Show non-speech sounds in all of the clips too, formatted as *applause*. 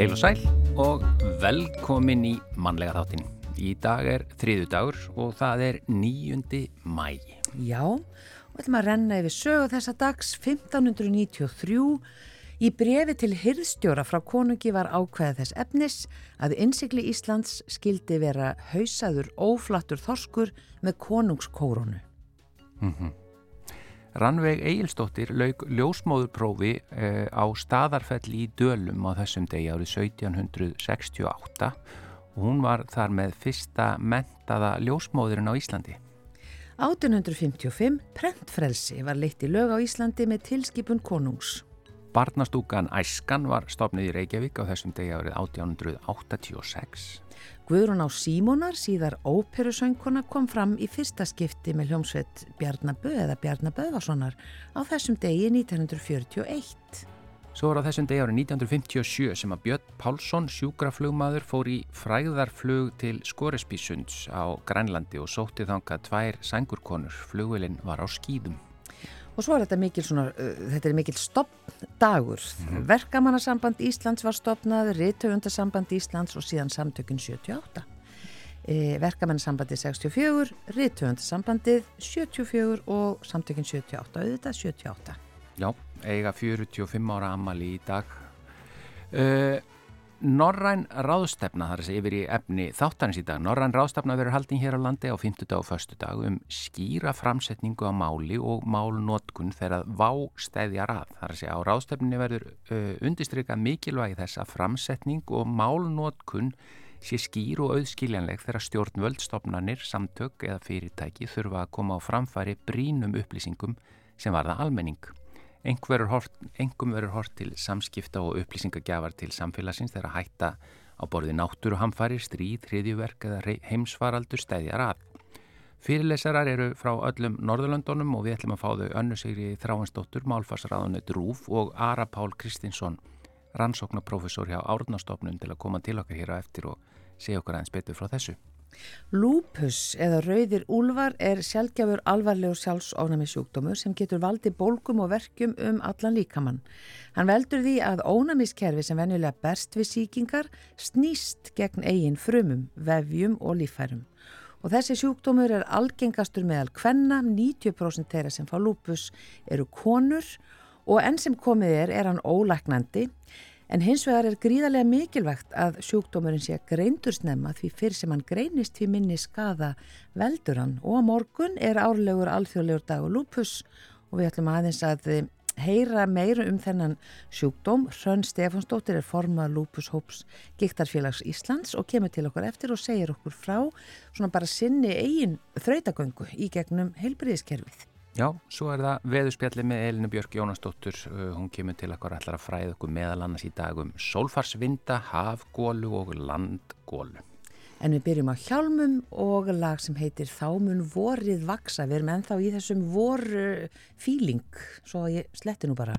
Heil og sæl og velkomin í mannlega þáttin. Í dag er þriðu dagur og það er nýjundi mæ. Já, og ætlum að renna yfir sögu þessa dags 1593 í brefi til hyrðstjóra frá konungi var ákveða þess efnis að innsikli Íslands skildi vera hausaður óflattur þorskur með konungskórunu. Mm -hmm. Rannveig Egilstóttir lauk ljósmóðurprófi eh, á staðarfell í Dölum á þessum degi árið 1768 og hún var þar með fyrsta mentaða ljósmóðurinn á Íslandi. 1855 prentfrelsi var leitt í lög á Íslandi með tilskipun konungs. Barnastúkan Æskan var stopnið í Reykjavík á þessum degi árið 1886. Guðrún á Símónar, síðar óperusöngkona, kom fram í fyrsta skipti með hljómsveit Bjarnabö eða Bjarnaböðvarssonar á þessum degi 1941. Svo var á þessum degi árið 1957 sem að Björn Pálsson, sjúkraflugmaður, fór í fræðarflug til Skoresbísunds á Grænlandi og sótti þangað tvær sangurkonur. Flugvelin var á skýðum. Og svo er þetta mikil, svona, uh, þetta er mikil stoppdagur. Mm. Verkamannasamband Íslands var stopnað, Rittöfundarsamband Íslands og síðan samtökun 78. E, Verkamannasambandi 64, Rittöfundarsambandið 74 og samtökun 78, auðvitað 78. Já, eiga 45 ára ammali í dag. Uh, Norræn ráðstefna, þar að segja yfir í efni þáttanins í dag. Norræn ráðstefna verður haldin hér á landi á 50 dag og förstu dag um skýra framsetningu á máli og málnótkun þegar vá stæðjar að. Þar að segja á ráðstefninni verður uh, undistrykka mikilvægi þess að framsetning og málnótkun sé skýr og auðskiljanleg þegar stjórnvöldstofnanir, samtök eða fyrirtæki þurfa að koma á framfæri brínum upplýsingum sem varða almenning. Engum verður hort til samskipta og upplýsingagjafar til samfélagsins þegar hætta á borði náttúruhamfari, stríð, hriðjuverk eða heimsvaraldur stæðjar að. Fyrirlesarar eru frá öllum Norðurlöndunum og við ætlum að fá þau önnu sigri Þráinsdóttur, Málfarsraðunni Drúf og Ara Pál Kristinsson, rannsóknarprofessor hjá Árnastofnun til að koma til okkar hér á eftir og segja okkar aðeins betur frá þessu. Lúpus eða rauðir úlvar er sjálfgjafur alvarlegur sjálfsónami sjúkdómur sem getur valdi bólgum og verkjum um allan líkamann. Hann veldur því að ónamiskerfi sem venjulega berst við síkingar snýst gegn eigin frumum, vefjum og lífærum. Og þessi sjúkdómur er algengastur meðal kvenna, 90% þeirra sem fá lúpus eru konur og enn sem komið er er hann ólæknandi En hins vegar er gríðarlega mikilvægt að sjúkdómurinn sé greindur snemma því fyrir sem hann greinist því minni skada veldur hann og á morgun er árlegur alþjóðlegur dag og lúpus og við ætlum aðeins að heyra meira um þennan sjúkdóm. Hrönn Stefansdóttir er formað lúpushóps Giktarfélags Íslands og kemur til okkur eftir og segir okkur frá svona bara sinni eigin þrautagöngu í gegnum heilbriðiskerfið. Já, svo er það veðurspjalli með Elinu Björk Jónasdóttur, uh, hún kemur til okkur allar að fræða okkur meðal annars í dag um sólfarsvinda, hafgólu og landgólu. En við byrjum á hjálmum og lag sem heitir Þámun vorið vaksa, við erum ennþá í þessum voru fíling, svo ég sletti nú bara.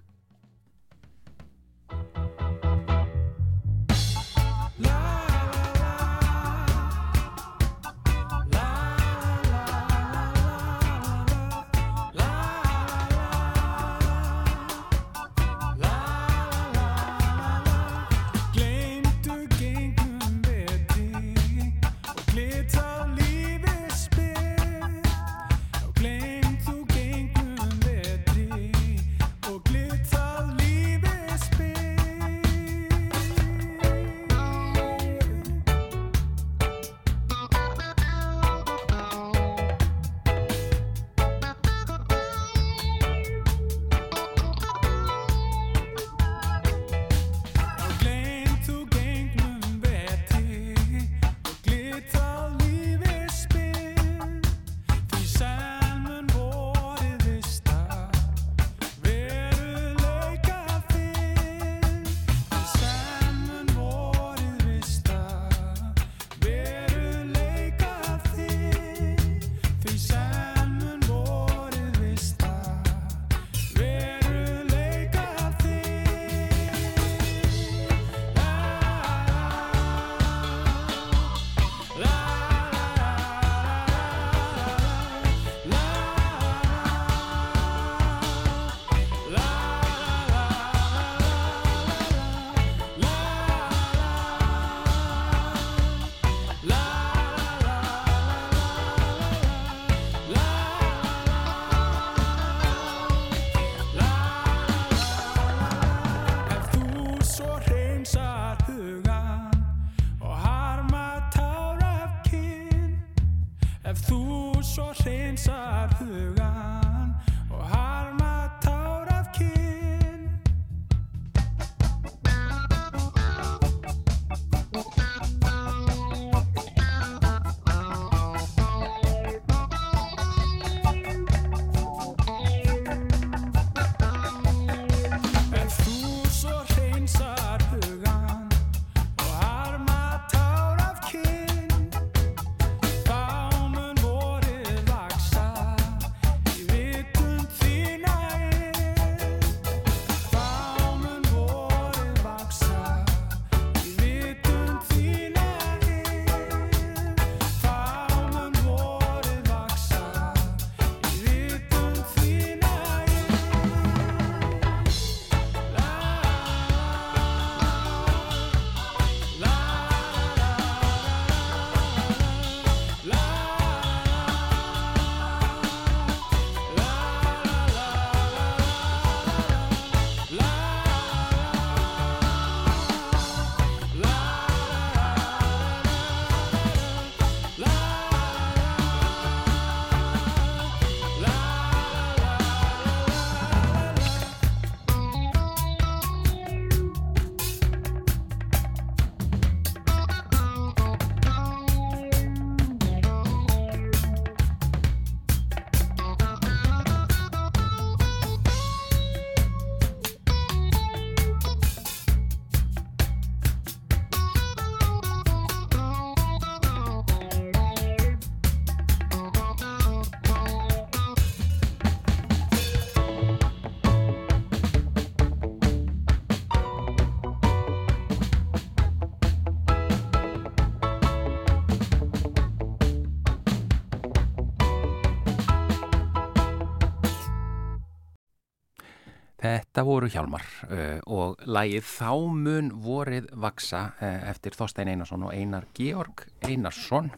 Þetta voru hjálmar uh, og lægið Þá mun vorið vaksa uh, eftir Þorstein Einarsson og Einar Georg Einarsson.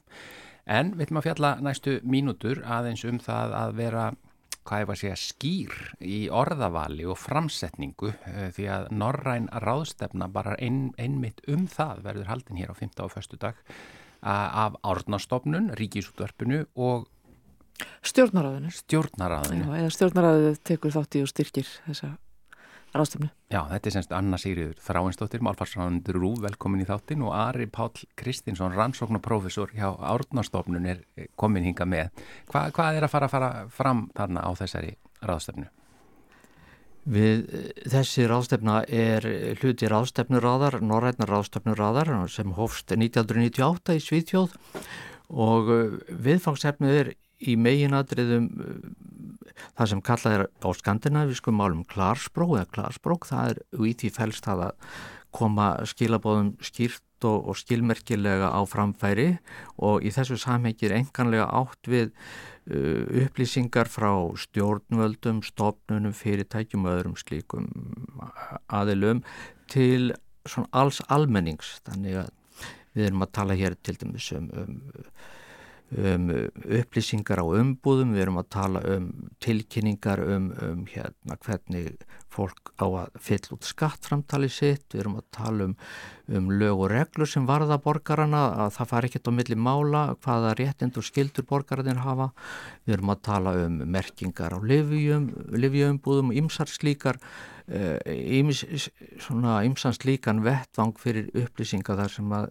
En við ætlum að fjalla næstu mínútur aðeins um það að vera, hvað ég var að segja, skýr í orðavali og framsetningu uh, því að Norræn ráðstefna bara ein, einmitt um það verður haldin hér á 15. og 1. dag af Árnastofnun, Ríkisútvarpinu og Stjórnaráðinu. Stjórnaráðinu. Já, eða stjórnaráðinu tekur þátt í og styrkir þessa ráðstöfnu. Já, þetta er semst Anna Sýriður Þráinsdóttir, málfarsránundur Rú, velkomin í þáttin og Ari Pál Kristinsson, rannsóknarprofessor hjá Árnastofnun er komin hinga með. Hva, hvað er að fara fara fram þarna á þessari ráðstöfnu? Við þessi ráðstefna er hluti ráðstefnuráðar, norrætnar ráðstefnuráðar sem hófst 1998 í Svíðtjóð og viðfangsefnið er í meginadriðum uh, það sem kallað er á skandinavískum málum klarsprók eða klarsprók, það er í því fælst að koma skilabóðum skýrt og, og skilmerkilega á framfæri og í þessu samhengir enganlega átt við uh, upplýsingar frá stjórnvöldum, stofnunum, fyrirtækjum og öðrum slíkum aðilum til alls almennings, þannig að við erum að tala hér til dæmis um, um um upplýsingar á umbúðum, við erum að tala um tilkynningar um, um hérna, hvernig fólk á að fyll út skattframtali sitt, við erum að tala um, um lög og reglur sem varða borgarana, að það far ekkert á milli mála, hvaða réttind og skildur borgararnir hafa, við erum að tala um merkingar á livjuumbúðum, ymsar slíkar, íms, eh, vettvang fyrir upplýsingar þar sem að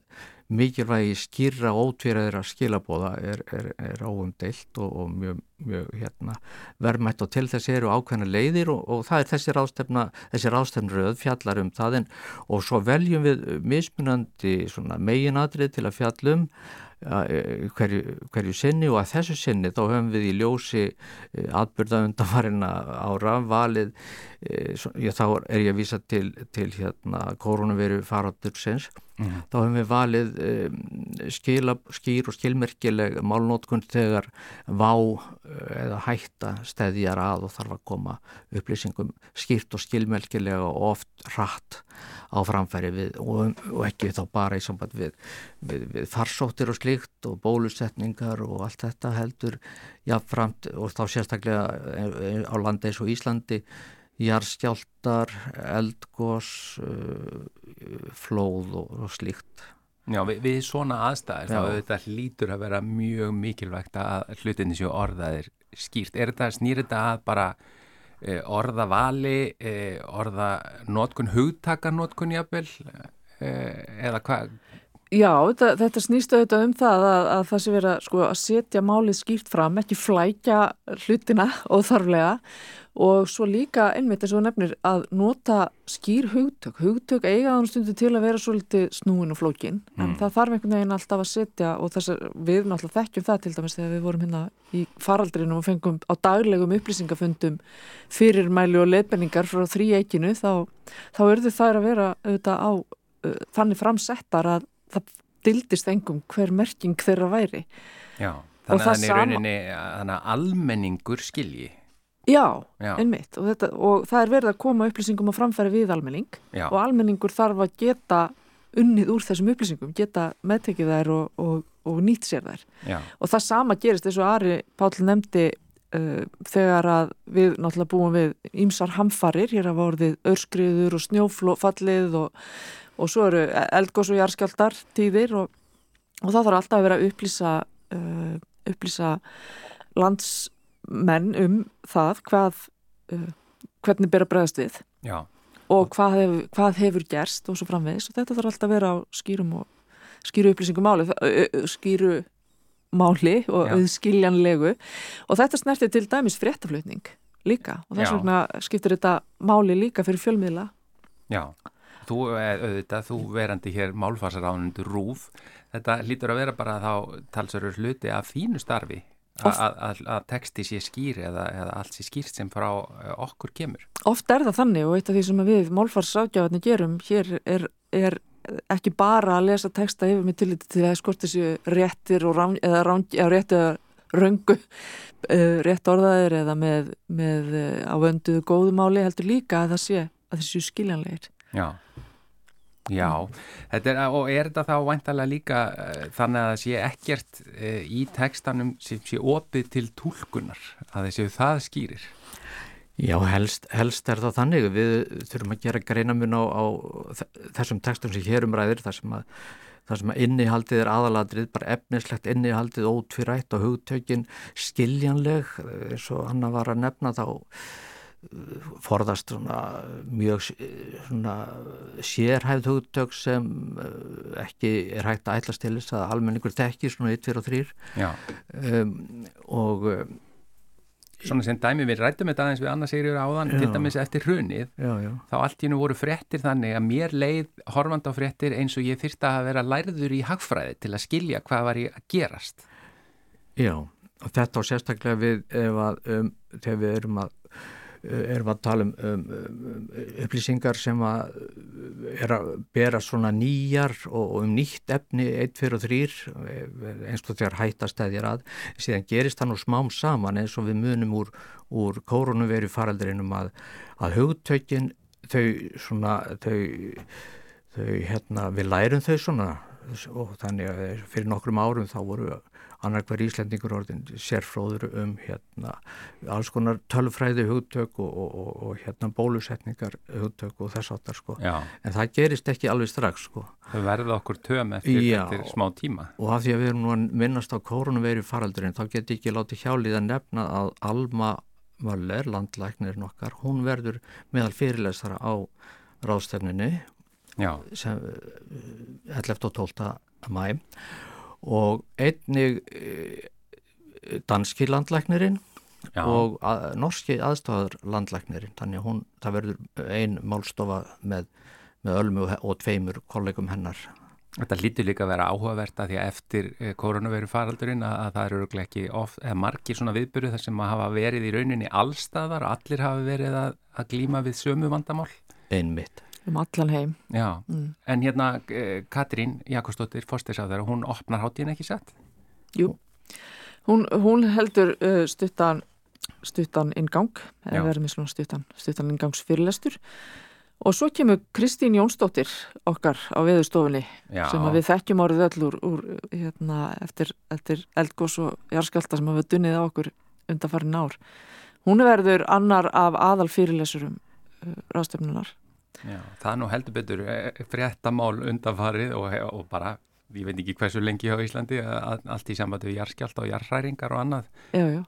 mikilvægi skýra ótvíraðir að skilabóða er, er, er óumdeilt og, og mjög, mjög hérna, verðmætt og til þess eru ákveðna leiðir og, og það er þessi rástefna, þessi rástefnröð fjallar um það en og svo veljum við mismunandi meginadrið til að fjallum E, hverju, hverju sinni og að þessu sinni þá höfum við í ljósi e, atbyrða undanvarina ára valið e, þá er ég að vísa til, til hérna koronaviru faratursins mm. þá höfum við valið skila, skýr og skilmerkileg málnótkund þegar vá eða hætta stæðjar að og þarf að koma upplýsingum skýrt og skilmerkilega og oft rætt á framfæri við og, og ekki þá bara í samband við, við, við farsóttir og slikt og bólusetningar og allt þetta heldur jáfnframt og þá sérstaklega á landi eins og Íslandi jarðskjáltar, eldgós, uh, flóð og, slíkt. Já, við, við svona aðstæðir þá auðvitað hlýtur að vera mjög mikilvægt að hlutinni séu orðaðir skýrt. Er þetta, snýr þetta að bara Eh, orða vali, eh, orða nótkun, hugtakarnótkun jafnvel eh, eða hvað? Já, þetta, þetta snýstu auðvitað um það að, að það sé vera sko, að setja málið skýrt fram, ekki flækja hlutina *laughs* óþarflega og svo líka einmitt eins og nefnir að nota skýr hugtök hugtök eiga þannig stundu til að vera svolítið snúin og flókin, mm. en það þarf einhvern veginn alltaf að setja og þess að við náttúrulega þekkjum það til dæmis þegar við vorum hérna í faraldrinum og fengum á daglegum upplýsingafundum fyrirmæli og leifbenningar frá þrý eikinu þá, þá örðu þær að vera auðvitað á uh, þannig framsettar að það dildist engum hver merking þeirra væri Já, þannig að er rauninni sama... almenningur skilji Já, Já. einmitt og, þetta, og það er verið að koma upplýsingum á framfæri við almenning Já. og almenningur þarf að geta unnið úr þessum upplýsingum, geta meðtekið þær og, og, og nýtt sér þær Já. og það sama gerist eins og Ari Páll nefndi uh, þegar að við náttúrulega búum við ímsar hamfarir, hér hafa orðið örskriður og snjófallið og svo eru eldgós og jarskjaldar tíðir og það þarf alltaf að vera að upplýsa uh, upplýsa lands menn um það hvað, uh, hvernig að bregðast við. Já. og hvað, hef, hvað hefur gerst og svo framvegis. Og þetta þarf alltaf að vera á skýrum og skýru upplýsingum máli, skýru máli og auðskiljanlegu. Og þetta snertir til dæmis fréttaflutning líka. Og þess vegna skiptir þetta máli líka fyrir fjölmiðla. Já, þú, auðvitað, þú verandi hér málfarsaránundur rúf þetta lítur að vera bara þá talsverður hluti af þínu starfi að texti sé skýr eða, eða allt sé skýrt sem frá eh, okkur kemur. Oft er það þannig og eitt af því sem við málfarsákjáðinni gerum hér er, er ekki bara að lesa texta yfir með tillit til að skorta þessu réttir og rán, eða rán, já, réttir röngu uh, rétt orðaðir eða með, með á vönduðu góðumáli heldur líka að það sé að þessu skiljanleir. Já, já, er, og er þetta þá væntalega líka uh, þannig að það sé ekkert uh, í tekstanum sem sé opið til tólkunar, að þessu það skýrir? Já, helst, helst er það þannig. Við þurfum að gera greinamun á, á þessum tekstum sem hér umræðir, þar sem að að innihaldið er aðaladrið, bara efnislegt innihaldið ótvirætt og hugtökin skiljanleg, eins og hann var að nefna þá forðast svona mjög svona sérhæfð hugtök sem uh, ekki er hægt að ætla stilis að almenningur tekki svona 1, 2 og 3 um, og Svona sem dæmi við rættum þetta aðeins við Anna Sigriður áðan, já. til dæmis eftir hrunið, já, já. þá allt í nú voru frettir þannig að mér leið horfand á frettir eins og ég þyrsta að vera lærður í hagfræði til að skilja hvað var ég að gerast. Já, og þetta á sérstaklega við ef að, um, þegar við erum að Eh, erum að tala um, um, um upplýsingar sem að er að bera svona nýjar og, og um nýtt efni 1, 2 og 3 eins og þegar hættastæðir að síðan gerist það nú smám saman eins og við munum úr, úr koronaviru faraldrinum að, að hugtökin þau svona þau, þau hérna við lærum þau svona og þannig að fyrir nokkrum árum þá voru annar hver Íslandingur orðin sérfróður um hérna alls konar tölfræði hugtök og, og, og, og hérna bólusetningar hugtök og þess áttar sko. Já. en það gerist ekki alveg strax sko. Það verði okkur töm eftir, Já, eftir smá tíma. Og af því að við erum nú að minnast á kórunveru faraldurinn þá getur ekki látið hjálið að nefna að Alma Möller, landlæknirinn okkar, hún verður meðal fyrirlesara á ráðstefninu sem 11. og 12. mæm og einnig eh, danski landlæknirinn Já. og að, norski aðstofar landlæknirinn þannig að hún, það verður ein málstofa með, með ölmu og tveimur kollegum hennar Þetta lítur líka að vera áhugavert að því að eftir eh, koronaviru faraldurinn að, að það eru ekki of, margir svona viðbyrju þar sem að hafa verið í rauninni allstaðar og allir hafa verið að, að glíma við sömu vandamál Einmitt um allan heim. Mm. en hérna eh, Katrín Jakobsdóttir, fórsteysáður hún opnar hátíðin ekki sett? Jú, hún, hún heldur uh, stuttan stuttan ingang, stuttan stuttan ingangsfyrirlestur og svo kemur Kristín Jónsdóttir okkar á viðurstofunni sem við þekkjum árið öll úr, úr hérna, eftir, eftir eldgós og jarskjálta sem hafa dunnið á okkur undanfarin ár. Hún verður annar af aðal fyrirlesurum uh, ráðstöfnunar Já, það er nú heldur betur eh, fréttamál undanfarið og, og bara, ég veit ekki hversu lengi á Íslandi, að, allt í sambandi við jarskjált og jarræringar og annað. Já, já.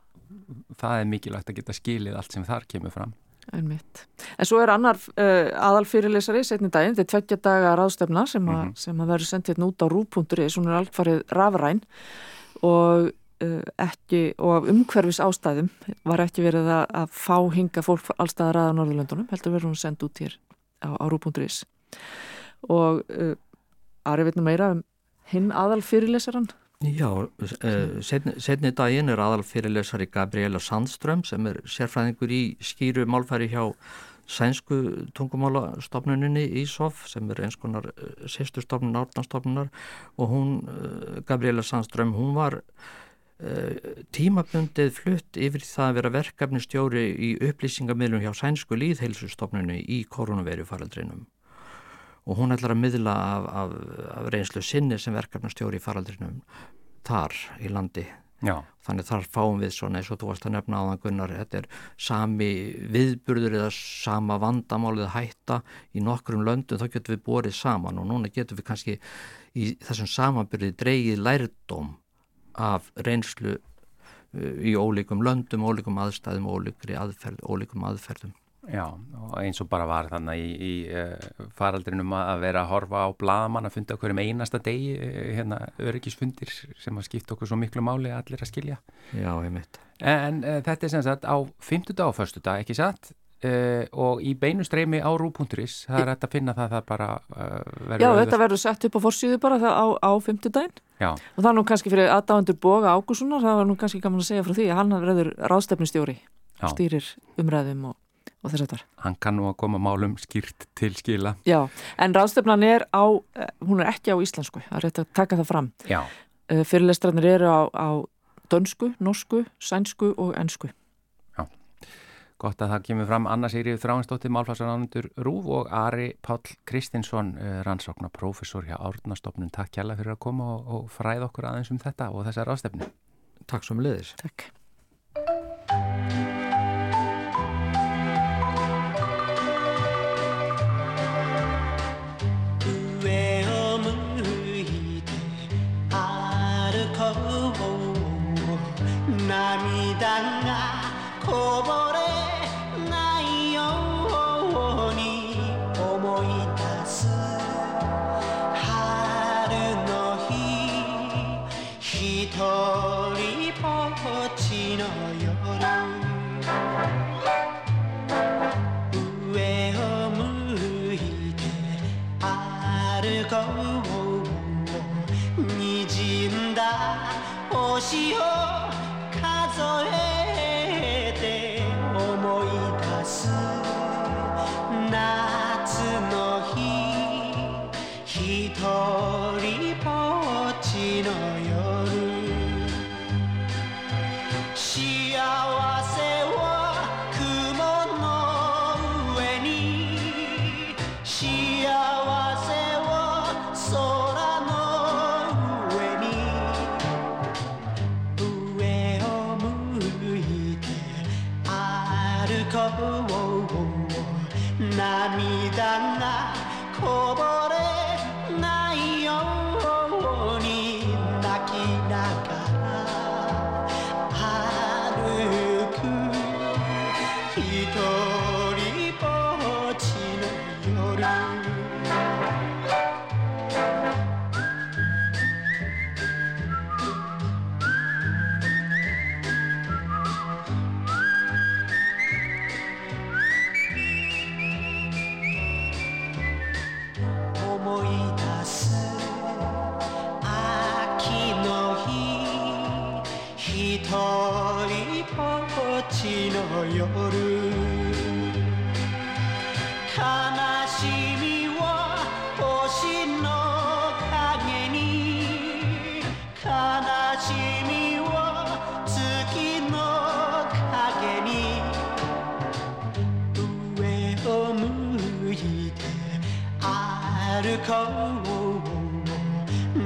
Það er mikilvægt að geta skilið allt sem þar kemur fram. Einmitt. En svo er annar uh, aðalfyrirlesari setni daginn, þetta er tveggja daga ráðstöfna sem, mm -hmm. sem að verður sendið hérna út á rú.is, hún er alfarið rafræn og ekki, og af umhverfis ástæðum var ekki verið að, að fá hinga fólk allstaðar aða Norðurlöndunum, heldur verður hún sendt út hér á, á rú.is og uh, Ari veitnum meira um hinn aðal fyrirlesaran Já, uh, setni, setni daginn er aðal fyrirlesari Gabriela Sandström sem er sérfræðingur í skýru málfæri hjá sænsku tungumálastofnuninni ISOF sem er eins konar uh, sérstustofnun átnastofnunar og hún, uh, Gabriela Sandström, hún var tímabundið flutt yfir það að vera verkefnistjóri í upplýsingamilum hjá sænsku líðheilsustofnunni í koronaviru faraldrinum og hún ætlar að miðla af, af, af reynslu sinni sem verkefnastjóri í faraldrinum þar í landi Já. þannig þar fáum við svona eins og þú varst að nefna á þann Gunnar þetta er sami viðburður eða sama vandamálið hætta í nokkrum löndum þá getum við borið saman og núna getum við kannski í þessum samanbyrði dreigið lærdóm af reynslu uh, í ólíkum löndum, ólíkum aðstæðum, aðferð, ólíkum aðferðum. Já, og eins og bara var þannig í, í uh, faraldrinum að vera að horfa á bladamann að funda okkur um einasta degi, uh, hérna öryggisfundir sem að skipta okkur svo miklu máli að allir að skilja. Já, ég mitt. En uh, þetta er sem sagt á 50 dag og förstu dag, ekki satt? Uh, og í beinu streymi á rú.is það er hægt að finna það það bara uh, Já, auðvitað. þetta verður sett upp á forsýðu bara á, á fymtudaginn og það er nú kannski fyrir aðdáendur Boga Ágússonar það var nú kannski gaman að segja frá því að hann verður ráðstefnustjóri og stýrir umræðum og, og þess að það Hann kann nú að koma málum skýrt til skila. Já, en ráðstefnan er á eh, hún er ekki á íslensku, það er rétt að taka það fram. Uh, Fyrirlestrarnir eru á, á dönsku, norsku, sænsku og ennsku. Gott að það kemur fram Anna Sigriður Þráinsdóttir, Málfarsaránundur Rúf og Ari Páll Kristinsson, eh, rannsóknar profesor hjá Árnastofnun. Takk kjalla fyrir að koma og, og fræða okkur aðeins um þetta og þessar ástefni. Takk svo með liðis. Takk.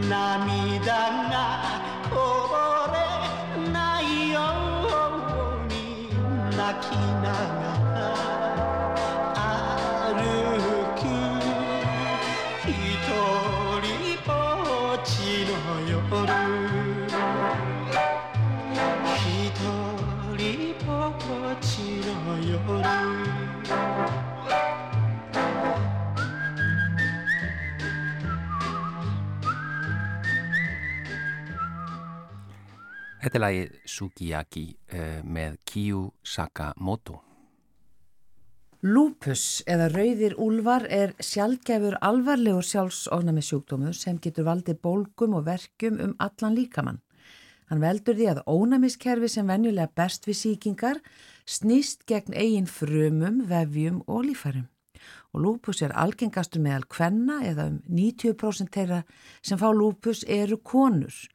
Navidad. Þetta er lagi Sukiyaki uh, með Kiyu Sakamoto. Lúpus eða rauðir úlvar er sjálfgefur alvarlegur sjálfsofnami sjúkdómu sem getur valdið bólgum og verkjum um allan líkamann. Hann veldur því að ónæmiskerfi sem venjulega best við síkingar snýst gegn eigin frumum, vefjum og lífærum. Og lúpus er algengastur meðal kvenna eða um 90% þeirra sem fá lúpus eru konur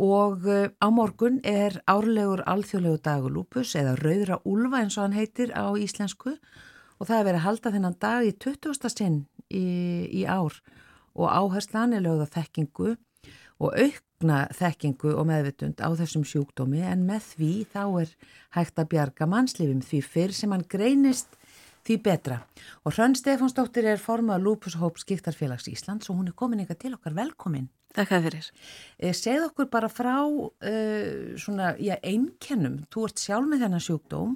og eh, á morgun er árlegur alþjóðlegu dagur lúpus eða rauðra úlfa eins og hann heitir á íslensku. Og það er verið að halda þennan dag í 20. sinn í, í ár. Og áherslan er lögða þekkingu og aukna þekkingu og meðvitund á þessum sjúkdómi. En með því þá er hægt að bjarga mannslifim því fyrr sem hann greinist því betra. Og Hrönn Stefánsdóttir er formað Lúpushóp skiptarfélags Íslands og hún er komin ykkar til okkar velkomin. Takk að fyrir. Eh, segð okkur bara frá uh, svona, já, einkennum. Þú ert sjálf með þennan sjúkdóm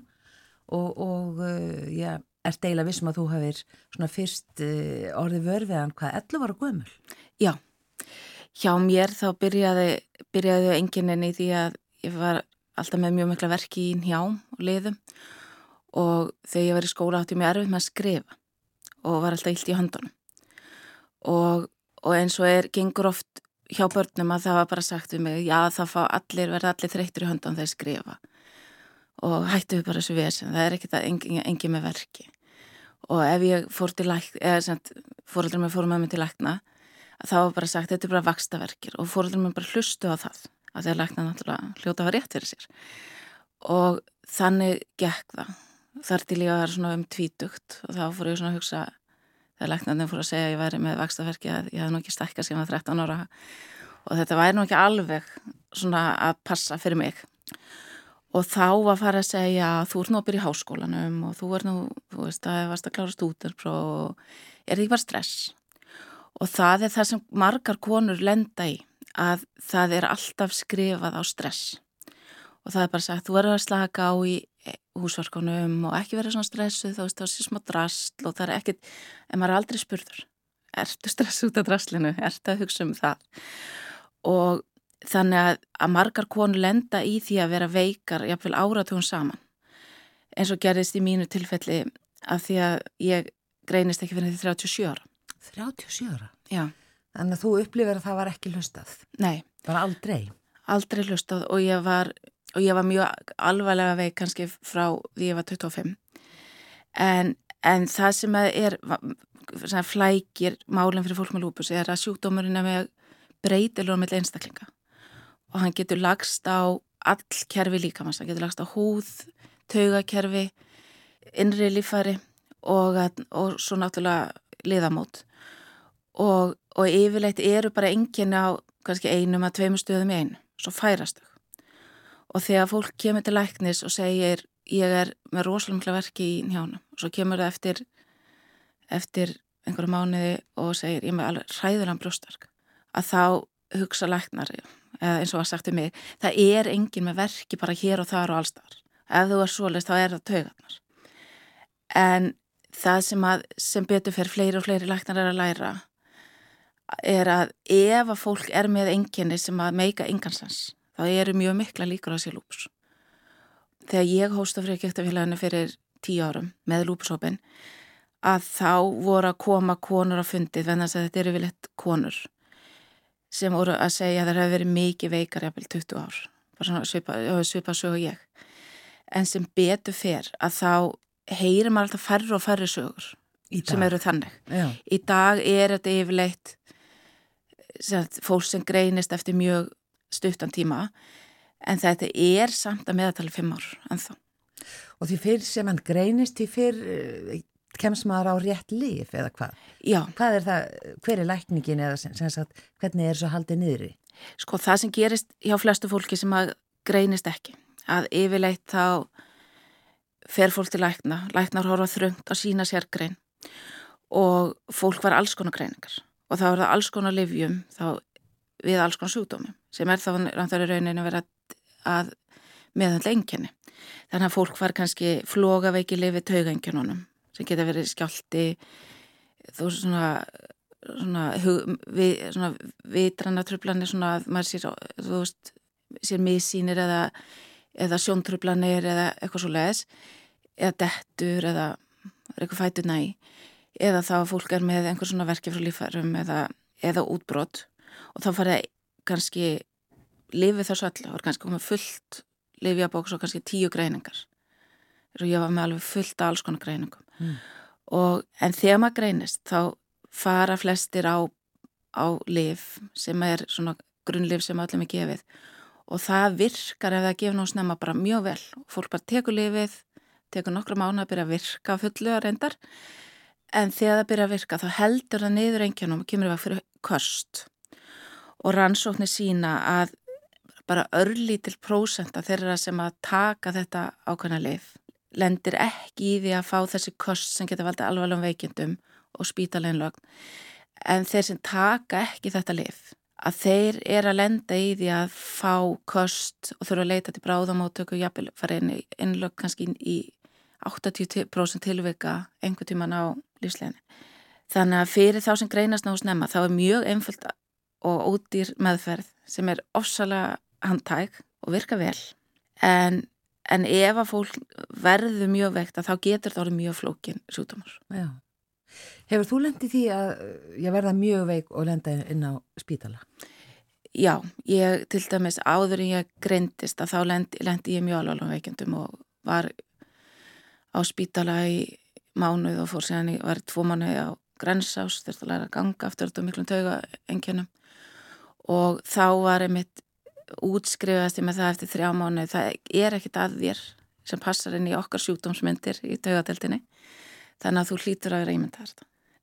og, og uh, já, ert deila vissum að þú hafið svona fyrst uh, orðið vörfiðan hvað 11 ára gömul. Já, hjá mér þá byrjaði, byrjaði enginninni því að ég var alltaf með mjög mikla verki í njám og liðum og þegar ég var í skóla átti mjög erfið með að skrifa og var alltaf illt í höndunum. Og, og eins og er gengur oft hjá börnum að það var bara sagt við mig já það fá allir, verða allir þreyttur í höndan þegar skrifa. Og hættu við bara þessu vesen, það er ekki það engi, engi með verki. Og ef ég fór til lækna, eða sem fóröldrum með fórum með mig til lækna þá var bara sagt þetta er bara vakstaverkir og fóröldrum með bara hlustu á það að þeir lækna náttúrulega hljóta að hafa rétt fyrir sér. Og þannig gekk það þar til ég var svona um tvítugt og þá fór ég svona að hugsa þegar læknarnir fór að segja að ég væri með vakstaferki að ég hef nú ekki stakka sem að 13 ára. Og þetta væri nú ekki alveg svona að passa fyrir mig. Og þá var farið að segja þú ert nú að byrja í háskólanum og þú er nú, þú veist, það er vast að klára stúdurpró og er því bara stress? Og það er það sem margar konur lenda í að það er alltaf skrifað á stress. Og það er bara sagt, þú verður að slaka á í húsverkunum og ekki verið svona stressuð þá veist það sé smá drasl og það er ekkit en maður er aldrei spurður. Ertu stressuð út af draslinu, ertu að hugsa um það? Og þannig að, að margar konur lenda í því að vera veikar jáfnveil áratugum saman. Eins og gerist í mínu tilfelli af því að ég greinist ekki fyrir því 37 ára. 37 ára? Já. Þannig að þú upplifir að það var ekki hlustað? Nei. Bara aldrei? Aldrei hlustað og ég var og ég var mjög alvarlega veik kannski frá því ég var 25 en, en það sem er flækir málinn fyrir fólk með lúpus er að sjúkdómurinn er með breytilur með einstaklinga. Og hann getur lagst á all kerfi líkamans, hann getur lagst á húð taugakerfi innri lífari og, og svo náttúrulega liðamót. Og, og yfirleitt eru bara enginn á kannski einum að tveimur stöðum í einu, svo færastu og þegar fólk kemur til læknis og segir ég er með rosalega verki í njánum og svo kemur það eftir eftir einhverju mánuði og segir ég með alveg ræðulega brjóstark að þá hugsa læknar eins og að sagt um mig það er engin með verki bara hér og þar og allstar ef þú er svolist þá er það taugarnar. En það sem, að, sem betur fyrir fleiri og fleiri læknar er að læra er að ef að fólk er með enginni sem að meika engansans það eru mjög mikla líkur að sé lúps. Þegar ég hósta fyrir kjöktafélaginu fyrir tíu árum með lúpshópin að þá voru að koma konur á fundið venðans að þetta eru viljett konur sem voru að segja að það hefur verið mikið veikar jafnvel 20 ár, bara svona svipa, svipa sögu ég. En sem betur fer að þá heyrir maður alltaf færri og færri sögur sem eru þannig. Já. Í dag er þetta yfirleitt fólk sem greinist eftir mjög stuttan tíma en þetta er samt að meðatala fimm ár ennþá. Og því fyrr sem hann greinist, því fyrr uh, kemst maður á rétt líf eða hvað? Já. Hvað er það, hver er lækningin eða sem, sem sagt, hvernig er svo haldið niðri? Sko það sem gerist hjá flestu fólki sem að greinist ekki, að yfirleitt þá fer fólk til lækna, læknar horfa þröngt að sína sér grein og fólk var alls konar greiningar og þá er það alls konar livjum, þá við alls konar sjúkdómi sem er þá náttúrulega raunin að vera að meðhandla enginni. Þannig að fólk var kannski flogaveiki lifið taugaenginunum sem geta verið skjálti þú svona svona, við, svona vitranna tröflanir svona að maður sér, þú veist, sér missýnir eða, eða sjóntröflanir eða eitthvað svo leiðis eða dettur eða eitthvað fætur næ eða þá fólk er með einhver svona verki frá lífærum eða, eða útbrott og þá farið kannski lifið þessu allir, það var kannski komið fullt lifjabóks og kannski tíu greiningar. Og ég var með alveg fullt af alls konar greiningum. Mm. og en þegar maður greinist þá fara flestir á, á lif sem er svona grunnlif sem öllum er gefið. Og það virkar ef það gefur snemma bara mjög vel. Fólk bara tekur lifið, tekur nokkra mánu að byrja að virka fullu að reyndar. En þegar það byrja að virka þá heldur það niður engjanum og kemur það fyrir köst og rannsóknir sína að bara örlítil prósenta þeirra sem að taka þetta ákveðna lif lendir ekki í því að fá þessi kost sem getur valdið alvarlegum veikindum og spítaleinlögn en þeir sem taka ekki þetta lif að þeir er að lenda í því að fá kost og þurfa að leita til bráðamótöku jafnvel fara inn í innlögn kannski í 80% tilvika einhver tíman á lífsleginni. Þannig að fyrir þá sem greinast náðu snemma þá er mjög einföld og ódýr meðferð sem er ofsalega handtæk og virka vel en, en ef að fólk verður mjög vekt að þá getur það orðið mjög flókin sjútumar. Já. Hefur þú lendið því að ég verða mjög veik og lenda inn á spítala? Já, ég til dæmis áður en ég greindist að þá lendi, lendi ég mjög alveg veikendum og var á spítala í mánuð og fór síðan ég var tvo mánuði á grensás, þurfti að læra að ganga aftur þetta miklum tauga engjönum og þá var einmitt útskrifast með það eftir þrjá mánu það er ekkit að þér sem passar inn í okkar sjúkdómsmyndir í taugadeltinni þannig að þú hlýtur að vera ímyndar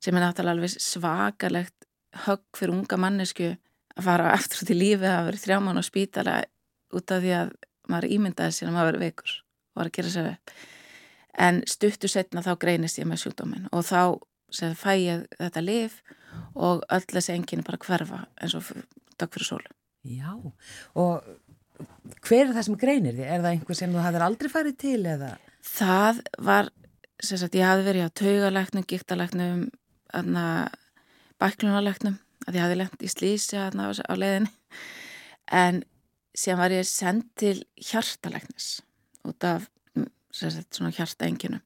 sem er náttúrulega alveg svakalegt högg fyrir unga mannesku að fara eftir til lífi að vera þrjá mánu á spítala út af því að maður ímyndaði sér að maður verið veikur og var að gera sér upp. En stuttu setna þá greinist ég með sjúkdómin og þá fæ ég þetta lif og öll þessi enginn bara hverfa eins og takk fyrir sólu Já, og hver er það sem greinir því? Er það einhver sem þú hafðir aldrei farið til eða? Það var, sem sagt, ég hafði verið á taugalæknum, gíktalæknum, bæklunarlæknum, að ég hafði lengt í slísi á leiðinni, en síðan var ég sendt til hjartalæknis út af, sem sagt, svona hjartaenginum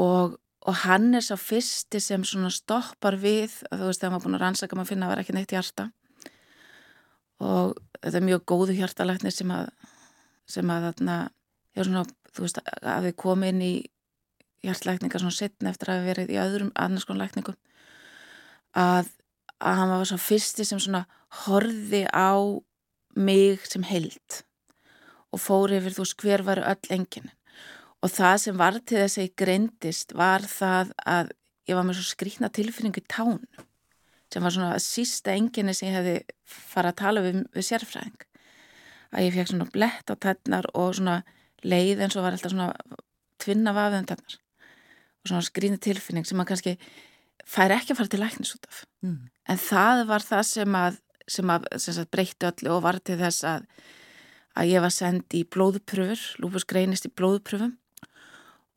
og og hann er sá fyrsti sem svona stoppar við, þú veist þegar maður búin að rannsaka maður finna að vera ekki neitt hjarta og þetta er mjög góðu hjartalæknir sem að sem að þarna er svona, þú veist, að við komum inn í hjartlækningar svona setn eftir að við verið í öðrum annars konar lækningum að, að hann var svo fyrsti sem svona horði á mig sem held og fór yfir þú veist hver var öll enginn Og það sem var til þess að ég greindist var það að ég var með svo skrýtna tilfinningu í tán sem var svona sísta enginni sem ég hefði farað að tala við, við sérfræðing. Að ég fekk svona blett á tennar og svona leið eins og var alltaf svona tvinna vafið um tennar. Og svona skrýtna tilfinning sem maður kannski fær ekki að fara til læknis út af. Mm. En það var það sem að, sem að sem sagt, breytti öllu og var til þess að, að ég var sendið í blóðpröfur, lúpus greinist í blóðpröfum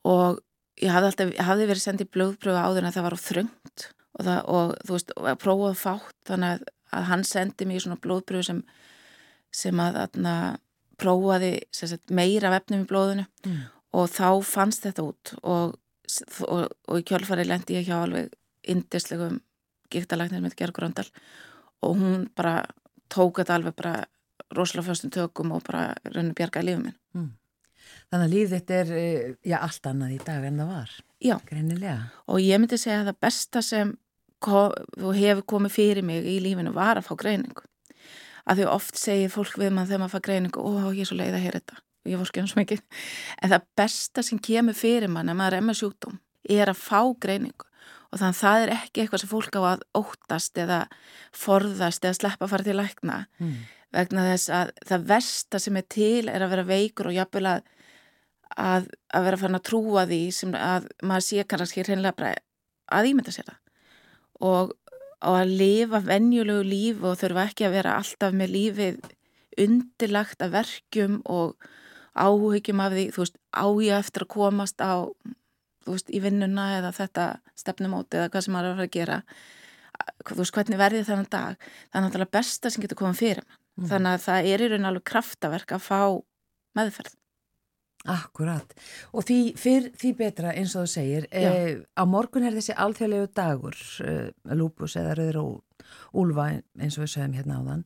og ég hafði, alltaf, ég hafði verið sendið blóðpröfu áður en það var á þröngt og, það, og þú veist, og prófaði fátt þannig að, að hann sendi mér svona blóðpröfu sem, sem að aðna, prófaði sagt, meira vefnum í blóðinu mm. og þá fannst þetta út og, og, í kjölfari lendi ég hjá alveg indislegum gíktalæknir með Gergröndal og hún bara tók þetta alveg bara rosalega fyrstum tökum og bara rauninu bjargaði lífið minn mm. Þannig að líf þetta er eh, já, allt annað í dag en það var. Já. Greinilega. Og ég myndi segja að það besta sem þú hefur komið fyrir mig í lífinu var að fá greiningu. Að því oft segir fólk við mann þegar maður fá greiningu og ég er svo leið að heyra þetta. Ég voru skjóðum svo mikið. En það besta sem kemur fyrir mann að maður er með sjúkdóm er að fá greiningu. Og þannig að það er ekki eitthvað sem fólk á að óttast eða forðast eða sleppa að fara til lækna. Mm. Vegna þess að það versta sem er til er að vera veikur og jafnvel að að, að vera fann að trúa því sem að maður sé kannski hreinlega bara að ímynda sér það og, og að lifa vennjulegu líf og þurfa ekki að vera alltaf með lífið undirlagt af verkjum og áhugjum af því, þú veist, áhuga eftir að komast á, þú veist, í vinnuna eða þetta stefnumóti eða hvað sem maður er að fara að gera? Þú veist, hvernig verði þennan dag? Það er náttúrulega besta sem getur komað fyrir mm. þannig að það er í raun alveg kraftaverk að fá meðferð Akkurat. Og því, fyrr, því betra eins og þú segir eh, á morgun er þessi alþjóðlegu dagur eh, lúpus eða rauður og úlfa eins og við sögum hérna á þann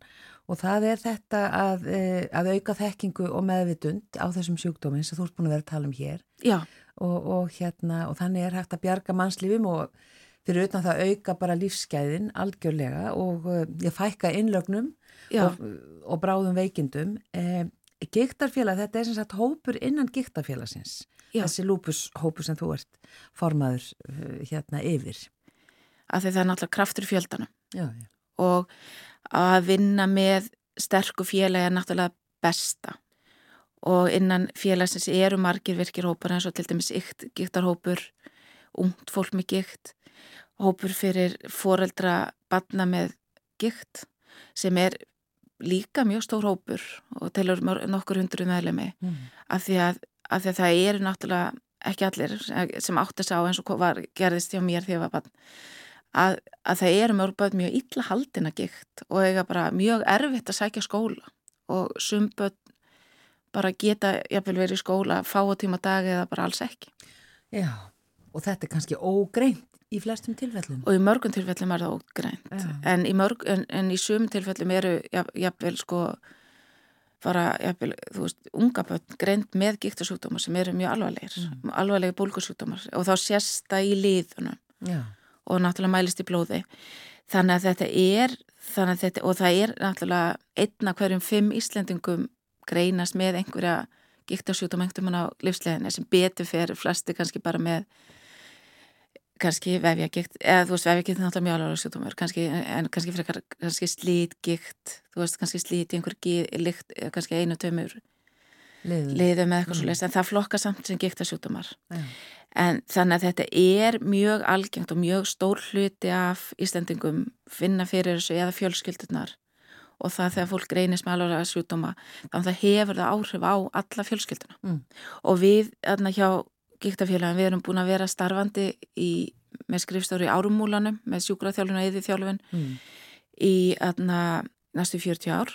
og það er þetta að, eh, að auka þekkingu og meðvitund á þessum sjúkdóminn sem þú ert búin að vera að tala um hér. Og, og, hérna, og þannig er hægt að bjarga mannslífum og fyrir utan það auka bara lífsgæðin algjörlega og ég fækka innlögnum og, og bráðum veikindum og Gíktarfélag, þetta er sem sagt hópur innan gíktarfélagsins, þessi lúpushópur sem þú ert formaður uh, hérna yfir. Af því það er náttúrulega kraftur í fjöldana já, já. og að vinna með sterku félagi er náttúrulega besta og innan félagsins eru margir virkir hópar eins og til dæmis gíktarhópur, ungt fólk með gíkt, hópur fyrir foreldra badna með gíkt sem er líka mjög stór hópur og telur nokkur hundru meðlemi mm. af, því að, af því að það eru náttúrulega ekki allir sem átt að sá eins og var, gerðist hjá mér því að að, að það eru mjög mjög illa haldina gikt og eiga bara mjög erfitt að sækja skóla. Og sumböld bara geta jafnvel verið í skóla fáatíma dagi eða bara alls ekki. Já, og þetta er kannski ógreint Í flestum tilfellum? Og í mörgum tilfellum er það ógrænt. Ja. En, í mörg, en, en í sumum tilfellum eru jafnvel sko bara, jafnvel, þú veist, unga börn greint með gíktarsjúkdómar sem eru mjög alvarlegir, mm. alvarlegir bólkursjúkdómar og þá sést það í líðunum ja. og náttúrulega mælist í blóði. þannig að þetta er þannig að þetta, og það er náttúrulega einna hverjum fimm Íslendingum greinast með einhverja gíktarsjútum einhverjum á livsleginni sem betur fyrir flesti kannski bara með kannski vefjagikt, eða þú veist vefjagikt er náttúrulega mjög alveg sjútumur, kannski en kannski fyrir kannski slítgikt þú veist kannski slít í einhver líkt kannski einu tömur liðum eða eitthvað mm. svo leiðist, en það flokka samt sem gíktarsjútumar ja. en þannig að þetta er mjög algengt og mjög stór hluti af Íslandingum finna fyrir þessu eða fjölskyldunar og það þegar fólk reynist með alveg sjútuma þannig að það hefur það áhrif á alla fjölskylduna mm. og við, þarna hjá Gíktafélagin, við erum búin að vera starfandi í, með skrifstóri í árumúlanum með sjúkraþjálfun og eðiþjálfun mm. í aðna, næstu 40 ár.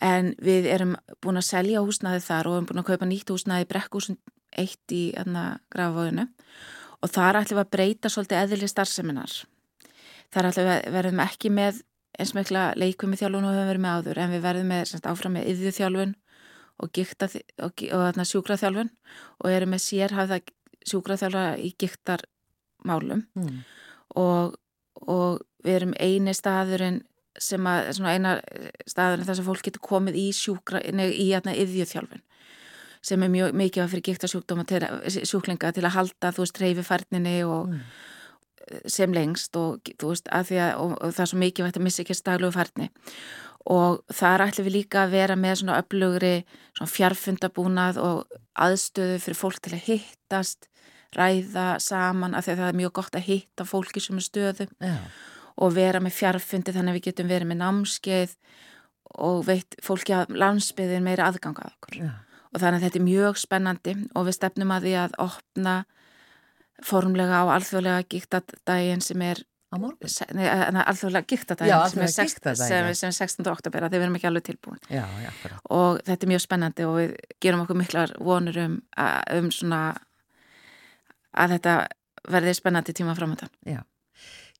En við erum búin að selja húsnaði þar og við erum búin að kaupa nýtt húsnaði brekkhúsin eitt í grafavóðinu og þar ætlum við að breyta svolítið eðli starfseminar þar ætlum við verðum ekki með eins og mikla leikum í þjálfun og við verðum með áður en við verðum með, áfram með yðjuþjálfun og, og, og sjúkraþjálfun og erum með sérhafða sjúkraþjálfa í giktarmálum mm. og, og við erum eini staðurinn sem að, svona eina staðurinn þar sem fólk getur komið í sjúkra, nefn í aðna yðjöþjálfun sem er mjög mikið að fyrir giktarsjúkdóma til, sjúklinga til að halda þú veist reyfifærninni og mm. sem lengst og þú veist að því að og, og það er svo mikið að missa ekki staglu færni og þar ætlum við líka að vera með svona öflugri svona fjarfundabúnað og aðstöðu fyrir fólk til að hittast ræða saman af því að það er mjög gott að hitta fólki sem er stöðu Já. og vera með fjarfundi þannig að við getum verið með námskeið og veit fólki að landsbyðin meira aðgangað okkur Já. og þannig að þetta er mjög spennandi og við stefnum að því að opna formlega á alþjóðlega gíktadaginn sem er á morgun? Nei, alþjóðlega giktadaginn sem, sem, sem er 16. oktober að þið verðum ekki alveg tilbúin. Já, já, og þetta er mjög spennandi og við gerum okkur miklar vonur um, um svona að þetta verði spennandi tíma framöndan Já.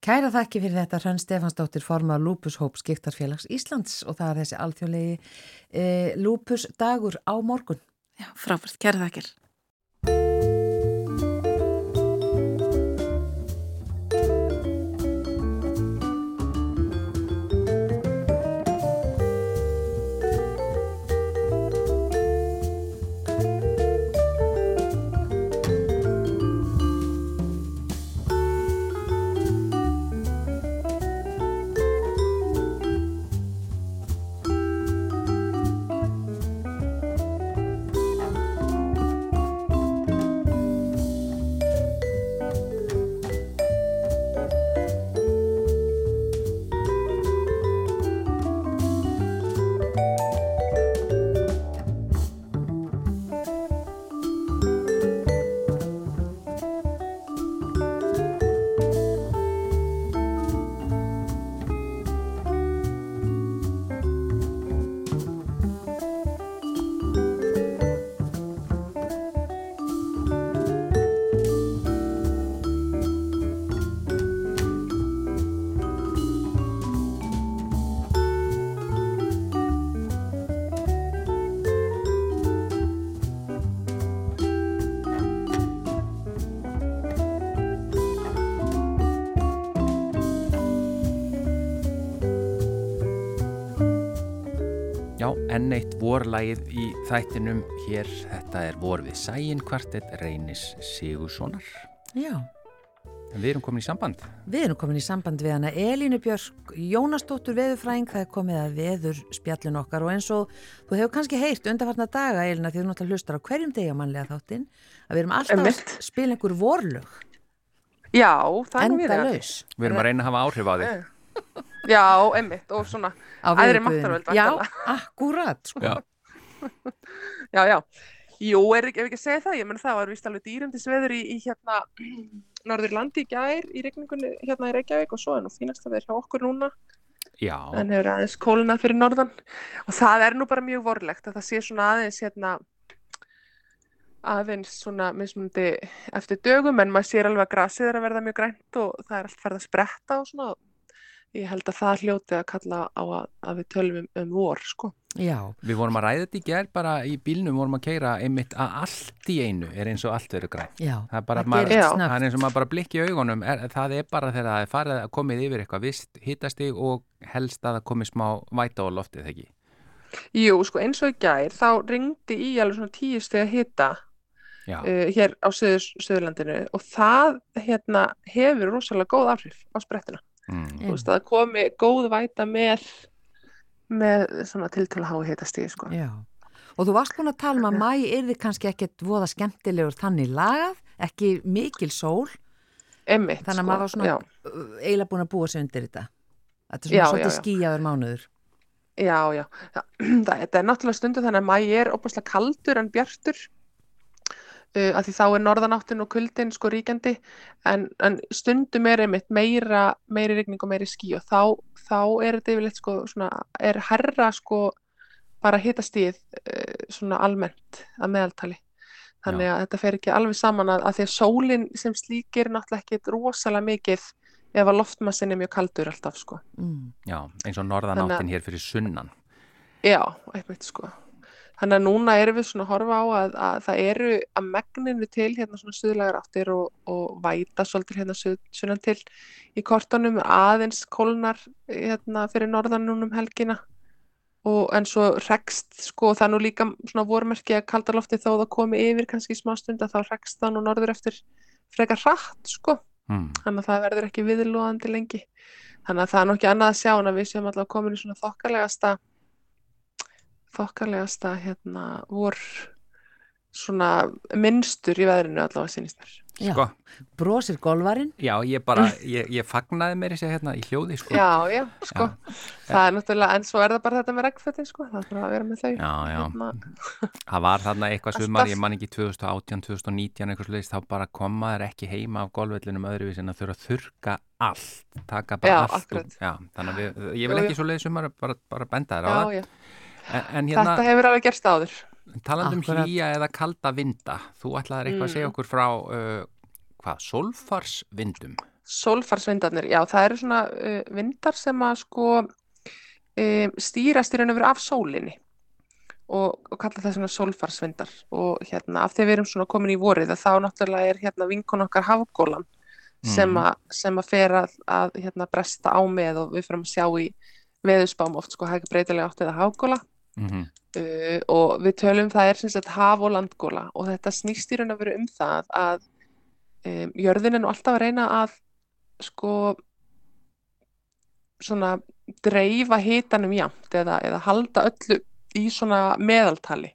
Kæra þakki fyrir þetta Hrönn Stefansdóttir forma Lúpushóp skiptarfélags Íslands og það er þessi alþjóðlegi e, Lúpus dagur á morgun. Já, frábært, kæra þakkir enn eitt vorlægið í þættinum. Hér, þetta er vor við sæin kvartett Reynis Sigurssonar Já. En við erum komin í samband. Við erum komin í samband við hana Elínu Björk Jónastóttur veðurfræðing, það er komið að veður spjallin okkar og eins og þú hefur kannski heyrt undarfarna daga Elína því þú náttúrulega hlustar á hverjum degi á mannlega þáttinn að við erum alltaf að spila einhver vorlug Já, það er mjög Enda Við erum að reyna að hafa áhrif á því Já, einmitt og svona aðri máttarvöld Já, akkurat sko. Já, já, já. Jú, er ekki, ef ekki að segja það, ég menn það var vist alveg dýrandisveður í, í hérna *clears throat* Norður landi í gær í regningunni hérna í Reykjavík og svo er nú fínast að vera hjá okkur núna. Já. En hefur aðeins kólunað fyrir norðan. Og það er nú bara mjög vorlegt að það sé svona aðeins hérna aðeins svona mismundi eftir dögum en maður sér alveg að grasið er að verða mjög grænt og það er allt ferð að spretta og svona ég held að það hljóti að kalla á að, að við tölum um, um vor sko. Já, Við vorum að ræða þetta í gerð bara í bílnum vorum að keira einmitt að allt í einu er eins og allt verið græn. já, Það er bara, það maður, það er eins og maður bara blikki í augunum, er, það er bara þegar það er farið að komið yfir eitthvað vist hittastig og helst að það komið smá væta á loftið, ekki? Jú, sko eins og í gær þá ringdi í alveg svona tíu steg að hitta Já, uh, hér á Suður, Suðurlandinu og það hérna hefur rosalega góð áhrif á sprettina. Mm. Þú veist að það komi góð væta með, með svona tiltölu hái hitastíði sko. Já, og þú varst búin að tala um að mæ yrði kannski ekkert voða skemmtilegur þannig lagað, ekki mikil sól, Einmitt, þannig að sko. maður var svona Já, eiginlega búin að búa sig undir þetta. Þetta er svona svolítið já. skýjaður mánuður. já, já. *clears throat* Það, þetta er náttúrulega stundu þannig að mæ er opaslega kaldur en bjartur uh, að því þá er norðanáttin og kuldin sko ríkjandi en, en stundum er einmitt meira, meiri rigning og meiri ský og þá, þá er þetta yfirleitt sko svona, er herra sko bara hitastíð uh, svona almennt að meðaltali. Þannig að þetta fer ekki alveg saman að, að því að sólinn sem slíkir náttúrulega ekki rosalega mikið ef að loftmassin er mjög kaldur alltaf sko. Mm. já, eins og norðanáttin hér fyrir sunnan. Já, einmitt sko. Þannig að núna erum við svona að horfa á að, að það eru að megninu til hérna svona suðlægar áttir og, og væta svolítið hérna suð, sunnan til í kortunum aðeins kólnar hérna fyrir norðan núna um helgina. Og en svo rekst sko það nú líka svona vormerki að kaldalofti þó það komi yfir kannski í smá stund að þá rekst það nú norður eftir frekar hratt sko. Mm. þannig að það verður ekki viðlóðandi lengi. Þannig að það er nú ekki annað að sjá en að við séum allavega komin í svona þokkalegasta þokkalegasta hérna vor svona minnstur í veðrinu allavega sínist mér Já, Sko, brosir golvarinn. já, ég bara, ég, ég fagnaði mér þessi hérna í hljóði, sko. já, já, sko það er náttúrulega, en svo er það bara þetta með regnfötin sko, það er bara að vera með þau Já, já. Hérna, Það var þarna eitthvað sumar, ég man ekki 2018, 2019 eitthvað sluðist, þá bara koma þær ekki heima af golfvellinum öðruvís en að þurfa að þurka allt, taka bara Já, allt. akkurat. Já, þannig að við, ég vil ekki svo leiði sumar, bara, bara benda þær á já, það. En, en hérna, þetta hefur alveg gerst áður talandum Akkurat. hlýja eða kalda vinda, þú ætlaðir eitthvað að segja Mm. okkur frá, uh, hvað, solfarsvindum? Sólfarsvindarnir, já það eru svona uh, vindar sem að sko um, stýrast í raun og veru af sólinni og, og kalla það svona sólfarsvindar og hérna af því að við erum svona komin í vorið að þá náttúrulega er hérna vinkun okkar hafgólan sem, Mhm. að, sem að fer að, að hérna bresta á með og við fyrir að sjá í veðusbám oft sko hæg breytilega átt eða hafgóla Mm uh, og við tölum það er sem sagt haf og landgóla og þetta snýst í raun að vera um það að um, jörðin er nú alltaf að reyna að sko svona dreifa hitanum jafnt eða, eða halda öllu í svona meðaltali.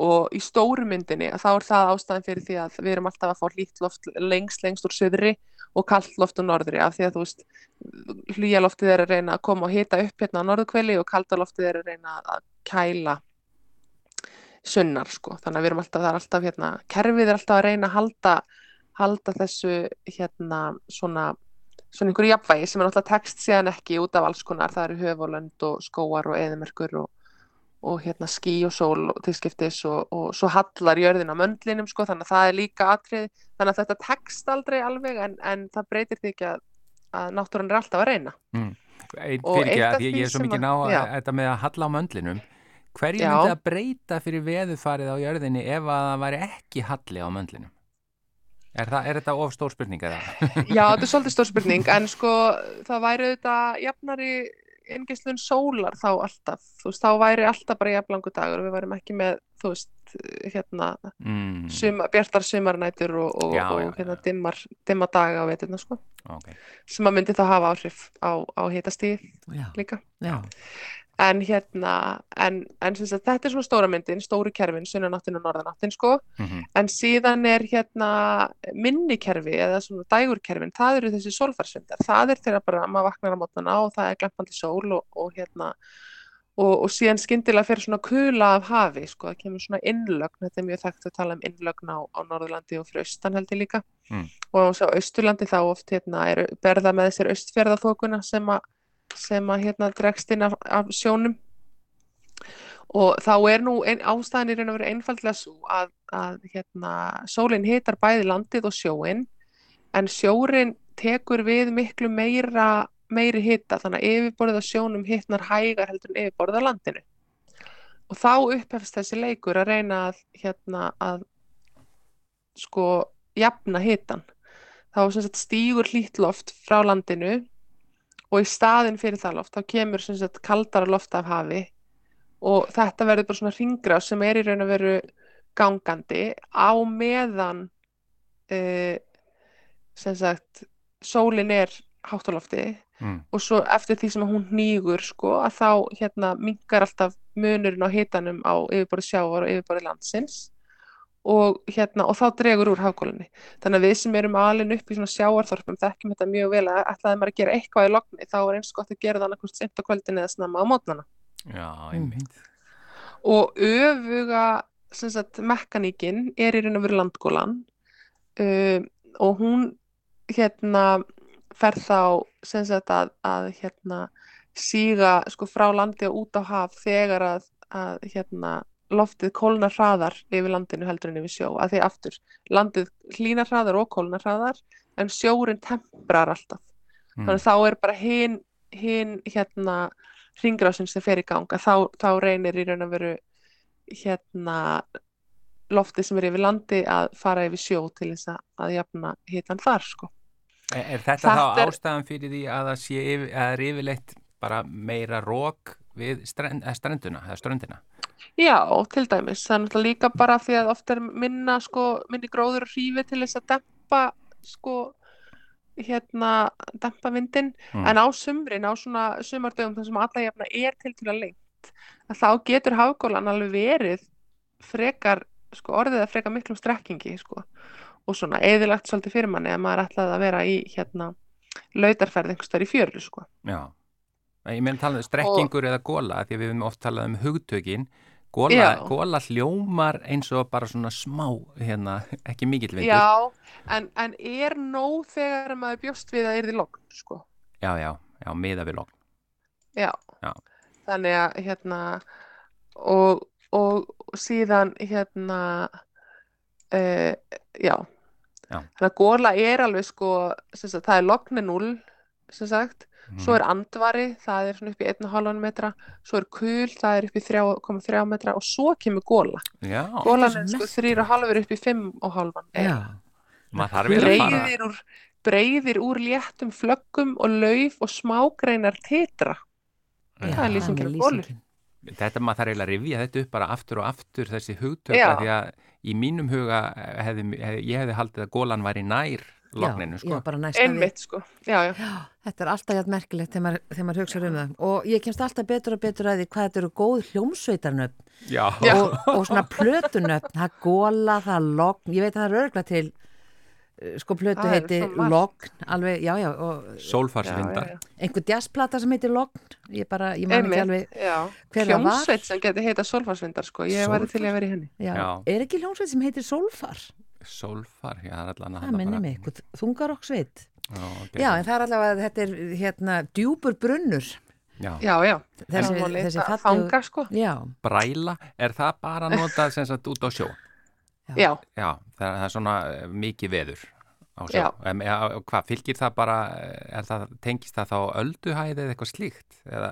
Og í stóru myndinni að þá er það ástæðan fyrir því að við erum alltaf að fá hlýtt loft lengst lengst úr söðri og kallt loft úr norðri af því að þú veist hlýja loftið er að reyna að koma og hita upp hérna á norðukveli og kalda loftið er að reyna að kæla sunnar sko. Þannig að við erum alltaf, það er alltaf hérna kerfið er alltaf að reyna að halda halda þessu hérna svona svona einhverju jafnvægi sem er náttúrulega tekst síðan ekki út af alls konar, það eru höfulönd og skóar og eðimerkur og, og hérna skí og sól og tilskiptis og, og svo hallar jörðin á möndlinum sko, þannig að það er líka atrið, þannig að þetta tekst aldrei alveg en, en það breytir því ekki að, að náttúran er alltaf að reyna. Ein, Og fyrir ekki að ég, ég er svo mikið ná að, þetta með að halla á möndlinum hverju Já. myndi að breyta fyrir veðufarið á jörðinni ef að það væri ekki halli á möndlinum er, það, er þetta of stór spurning eða? Já, þetta er svolítið stór spurning, en sko það væri auðvitað jafnari ingislun sólar þá alltaf, þú veist, þá væri alltaf bara jafnlangu dagur og við værim ekki með, þú veist, hérna, mm, suma, bjartar sumarnætur og, og, Já, og hérna, já. dimmar, dimma daga á veturna, sko, okay. sem að myndi þá hafa áhrif á, á hitastíð Já, líka. já, En hérna, en, en sagt, þetta er svona stóra myndin, stóru kerfin, sunnanáttin og norðanáttin, sko, mm En síðan er hérna minnikerfi eða svona dægurkerfin, það eru þessi sólfarsvindar. Það er þegar bara maður vaknar á mótnana og það er glampandi sól og, og hérna og, og síðan skyndilega fer svona kula af hafi, sko, það kemur svona innlögn, þetta er mjög þekkt að tala um innlögn á, á Norðurlandi og fyrir austan held ég líka. Mm. Og á svo Austurlandi þá oft hérna er berða með þessir austfjörðaþókuna sem að sem að hérna dregst inn af, af sjónum. Og þá er nú ein, raun og veru einfaldlega svo að, að hérna, sólinn hitar bæði landið og sjóin en sjórin tekur við miklu meira meiri hita þannig að yfirborðið á sjónum hitnar hægar heldur en yfirborðið á landinu. Og þá upphefst þessi leikur að reyna að hérna að sko jafna hitan þá stígur hlýtt loft frá landinu og í staðin fyrir það loft þá kemur sem sagt kaldara loft af hafi og þetta verður bara svona ringra sem er í raun að veru gangandi á meðan uh, sem sagt sólin er hátt á lofti Mm. og svo eftir því sem hún nýgur sko að þá hérna mingar alltaf munurinn á hitanum á yfirborði sjávar og yfirborði landsins og hérna og þá dregur úr hafgólinni þannig að við sem erum alin upp í svona sjávarþorpum þekkjum þetta mjög vel að ætlaði maður að gera eitthvað í logni þá er eins gott að gera það annarkvæmst sent á kvöldin eða snemma á mótnana Já, einmitt. og öfuga sagt mekaníkin er í raun og veru landgólan um, og hún hérna fer þá sagt að, að hérna síga sko frá landi og út á haf þegar að, að hérna loftið kólnar hraðar yfir landinu heldur en yfir sjó að því aftur landið hlínar hraðar og kólnar hraðar en sjórin temprar alltaf Mm. þannig að þá er bara hinn hin, hérna ringrásin sem fer í ganga þá, þá reynir í raun að veru hérna loftið sem er yfir landi að fara yfir sjó til þess að, að jafna hitan þar sko. Er, er þetta, Þetta þá er- ástæðan fyrir því að það sé yfir, að það er yfirleitt bara meira rók við strend, strenduna, eða ströndina? Já, til dæmis. Það er náttúrulega líka bara því að oft er minna, sko, minni gróður og hrífi til þess að dempa, sko, hérna, dempa vindin. Mm. En á sumrin, á svona sumardögum þar sem alla jafna er til til að lengt, að þá getur hafgólan alveg verið frekar, sko, orðið að frekar miklum strekkingi, sko. Og svona eðilagt svolítið fyrir manni að maður ætlaði að vera í, hérna, lautarferð einhverstaðar í fjöru, sko. Já. Ég meðan talað um strekkingur eða góla, því við höfum oft talað um hugtökin. Góla, góla hljómar eins og bara svona smá, hérna, ekki mikill vindur. Já, en, en er nóg þegar maður bjóst við að yrði logn, sko. já, já, já, miða við logn. Já. Já. Þannig að hérna og, og síðan hérna uh, já. Já. Þannig að góla er alveg sko, það er logni 0 sem sagt, svo Mhm. er andvari, það er svona upp í 1,5 metra, svo er kul, það er upp í 3,3 metra og svo kemur góla. Já, Gólan er sko merkilegt. 3,5 upp í 5,5. Já, maður þarf vel að fara. Breiðir úr, breiðir úr léttum flöggum og lauf og smágreinar titra. Já. Það er lýsingin á gólu. Þetta maður þarf eiginlega að rifja þetta upp bara aftur og aftur þessi hugtök Já. af því að í mínum huga hefði, hefði, ég hefði haldið að gólan væri nær logninu sko. já, bara næsta við. Einmitt sko, já, já. Já, þetta er alltaf jægt merkilegt þegar maður, þegar maður hugsa um það og ég kemst alltaf betur og betur að því hvað þetta eru góð hljómsveitarnöfn og, og svona plötunöfn, það góla, það logn, ég veit að það er örgla til eh, sko plötu heiti logn, alveg, já, já og Sólfarsvindar. Einhver jazzplata sem heitir logn ég bara, ég man ekki alveg var. Hljómsveit sem geti heita Sólfarsvindar sko, ég væri til í að vera í henni. já, Já. er ekki hljómsveit sem heitir Sólfar Sólfar, já, það er allan að það minnir mig, eitthvað þungarokksveit Já, ok. já, en það er allavega, þetta er hérna djúpur brunnur já. Já, já. þessi, Það þessi fallegu- Fanga sko. já, Bræla, er það bara *laughs* notað sem sagt út á sjó? Já, Já, það, það er svona eh, mikið veður á sjó. Ja, hvað, fylgir það bara, eh, er það, tengist það þá ölduhæði eða eitthvað slíkt? Eða,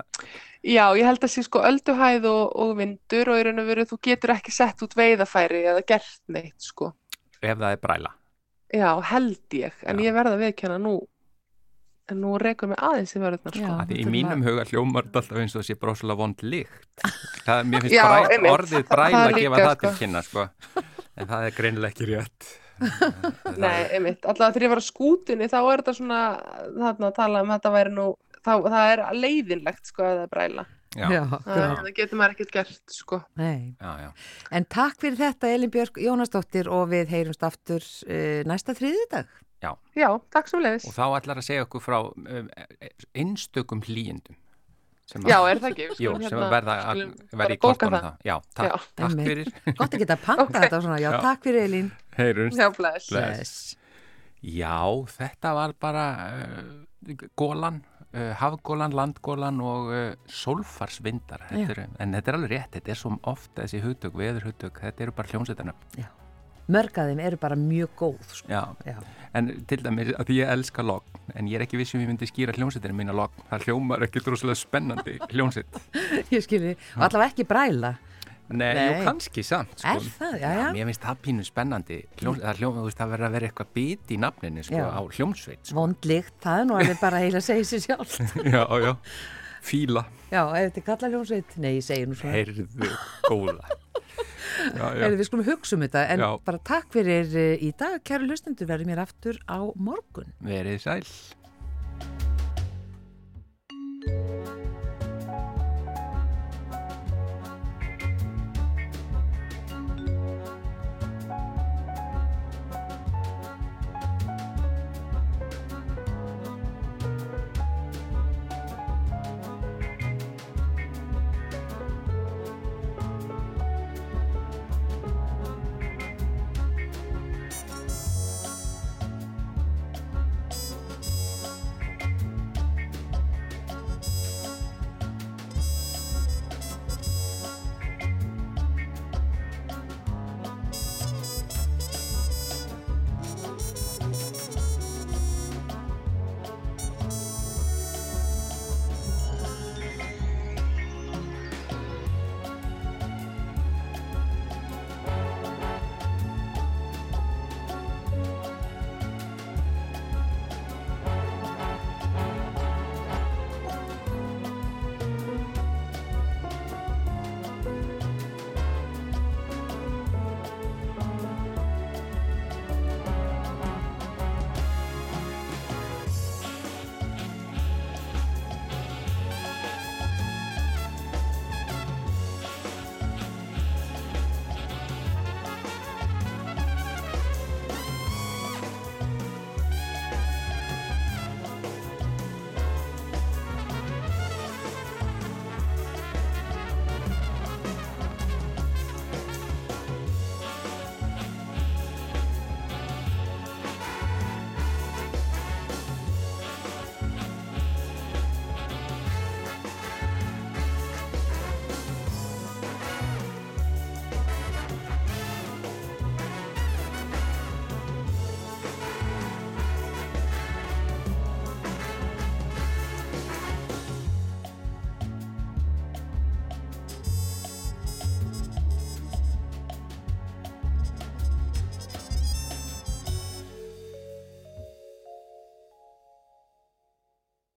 já, ég held að sé sko ölduhæð og, og vindur og í raun og veru þú getur ekki sett út veiðafæri eða gert neitt sko. Ef það er bræla? Já, held ég, en Já. ég verða að viðkjanna nú, en nú rekur mig aðeins í vörðunar sko. Því í mínum huga hljómar þetta alltaf eins og sé bróslega vond líkt. Það, mér finnst Já, bræ, orðið bræla að gefa það til sko. kynna, sko. En það er greinilega ekki rétt. *laughs* Nei, einmitt, alltaf þegar ég var á skútunni þá er þetta svona, þarna að tala um að þetta væri nú, þá, það er leiðinlegt sko að það er bræla. Já, já, Það, getur maður ekkert gert sko. Nei. já. En takk fyrir þetta Elin Björk Jónasdóttir og við heyrumst aftur uh, næsta þriðjudag. Já, takk sem leiðis. Og þá ætlar að segja okkur frá um, einstökum hlýjendum. sem Já, er það ekki? Jú, sem hérna- verða, að- verða í kortunum það. það. Já, takk, Já. takk fyrir. Gott að geta panta Ok. þetta og svona. Já, Já. takk fyrir Elin. Heyrumst. Já, bless. Bless. Já, þetta var bara uh, gólan, uh, hafgólan, landgólan og sólfarsvindar. Þetta er, en þetta er alveg rétt, þetta er svo oft þessi hugtök, veður hugtök, þetta eru bara hljómsveitarnöfn. Já. mörgaðum eru bara mjög góð sko. Já. Já. en til dæmis að ég elska logg en ég er ekki vissum ég myndi skýra hljómsveitinu mína logg það hljómar ekki droslega spennandi hljómsveit *laughs* ég skilji, og allavega ekki bræla Nei, Nei. jú, kannski samt sko. Er það? Já, já. Mér finnst það pínu spennandi Hljóm, það, veist, það verður að vera eitthvað bit í nafninu sko, á hljómsveit sko. vondlíkt, það er nú alveg bara heila að segja sér sjálf *laughs* Já, já, fíla já, ef þetta kalla hljómsveit, nei, ég segi nú svona Heyrðu góða *laughs* Já, já, Heyrðu, við skulum hugsa um þetta, en Já. bara takk fyrir eh, í dag, kæru hlustendur verður mér aftur á morgun verið sæl